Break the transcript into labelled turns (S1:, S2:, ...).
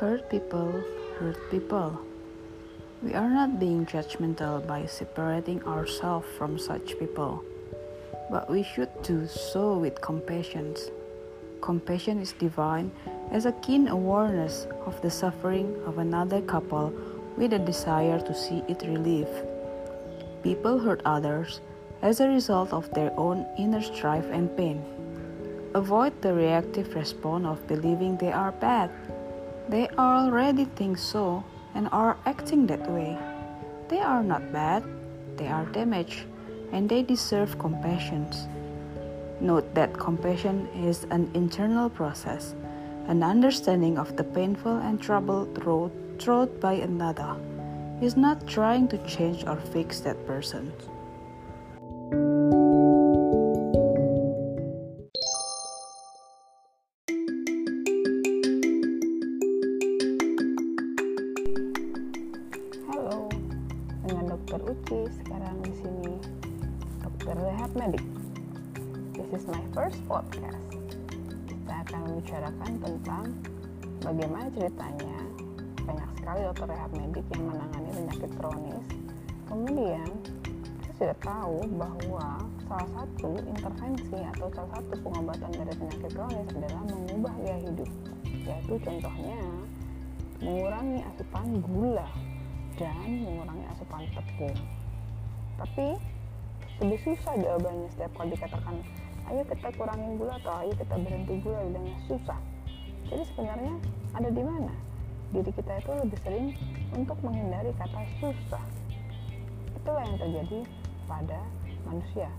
S1: Hurt people hurt people. We are not being judgmental by separating ourselves from such people, but we should do so with compassion. Compassion is divine as a keen awareness of the suffering of another couple with a desire to see it relieved. People hurt others as a result of their own inner strife and pain. Avoid the reactive response of believing they are bad. They already think so and are acting that way. They are not bad, they are damaged, and they deserve compassion. Note that compassion is an internal process, an understanding of the painful and troubled road trod by another is not trying to change or fix that person.
S2: Dokter Uci sekarang di sini Dokter Rehab Medik. This is my first podcast. Kita akan membicarakan tentang bagaimana ceritanya banyak sekali dokter rehab medik yang menangani penyakit kronis. Kemudian kita sudah tahu bahwa salah satu intervensi atau salah satu pengobatan dari penyakit kronis adalah mengubah gaya hidup, yaitu contohnya mengurangi asupan gula dan mengurangi asupan tepung. Tapi lebih susah jawabannya setiap kali dikatakan ayo kita kurangin gula atau ayo kita berhenti gula bilangnya susah. Jadi sebenarnya ada di mana? Diri kita itu lebih sering untuk menghindari kata susah. Itulah yang terjadi pada manusia.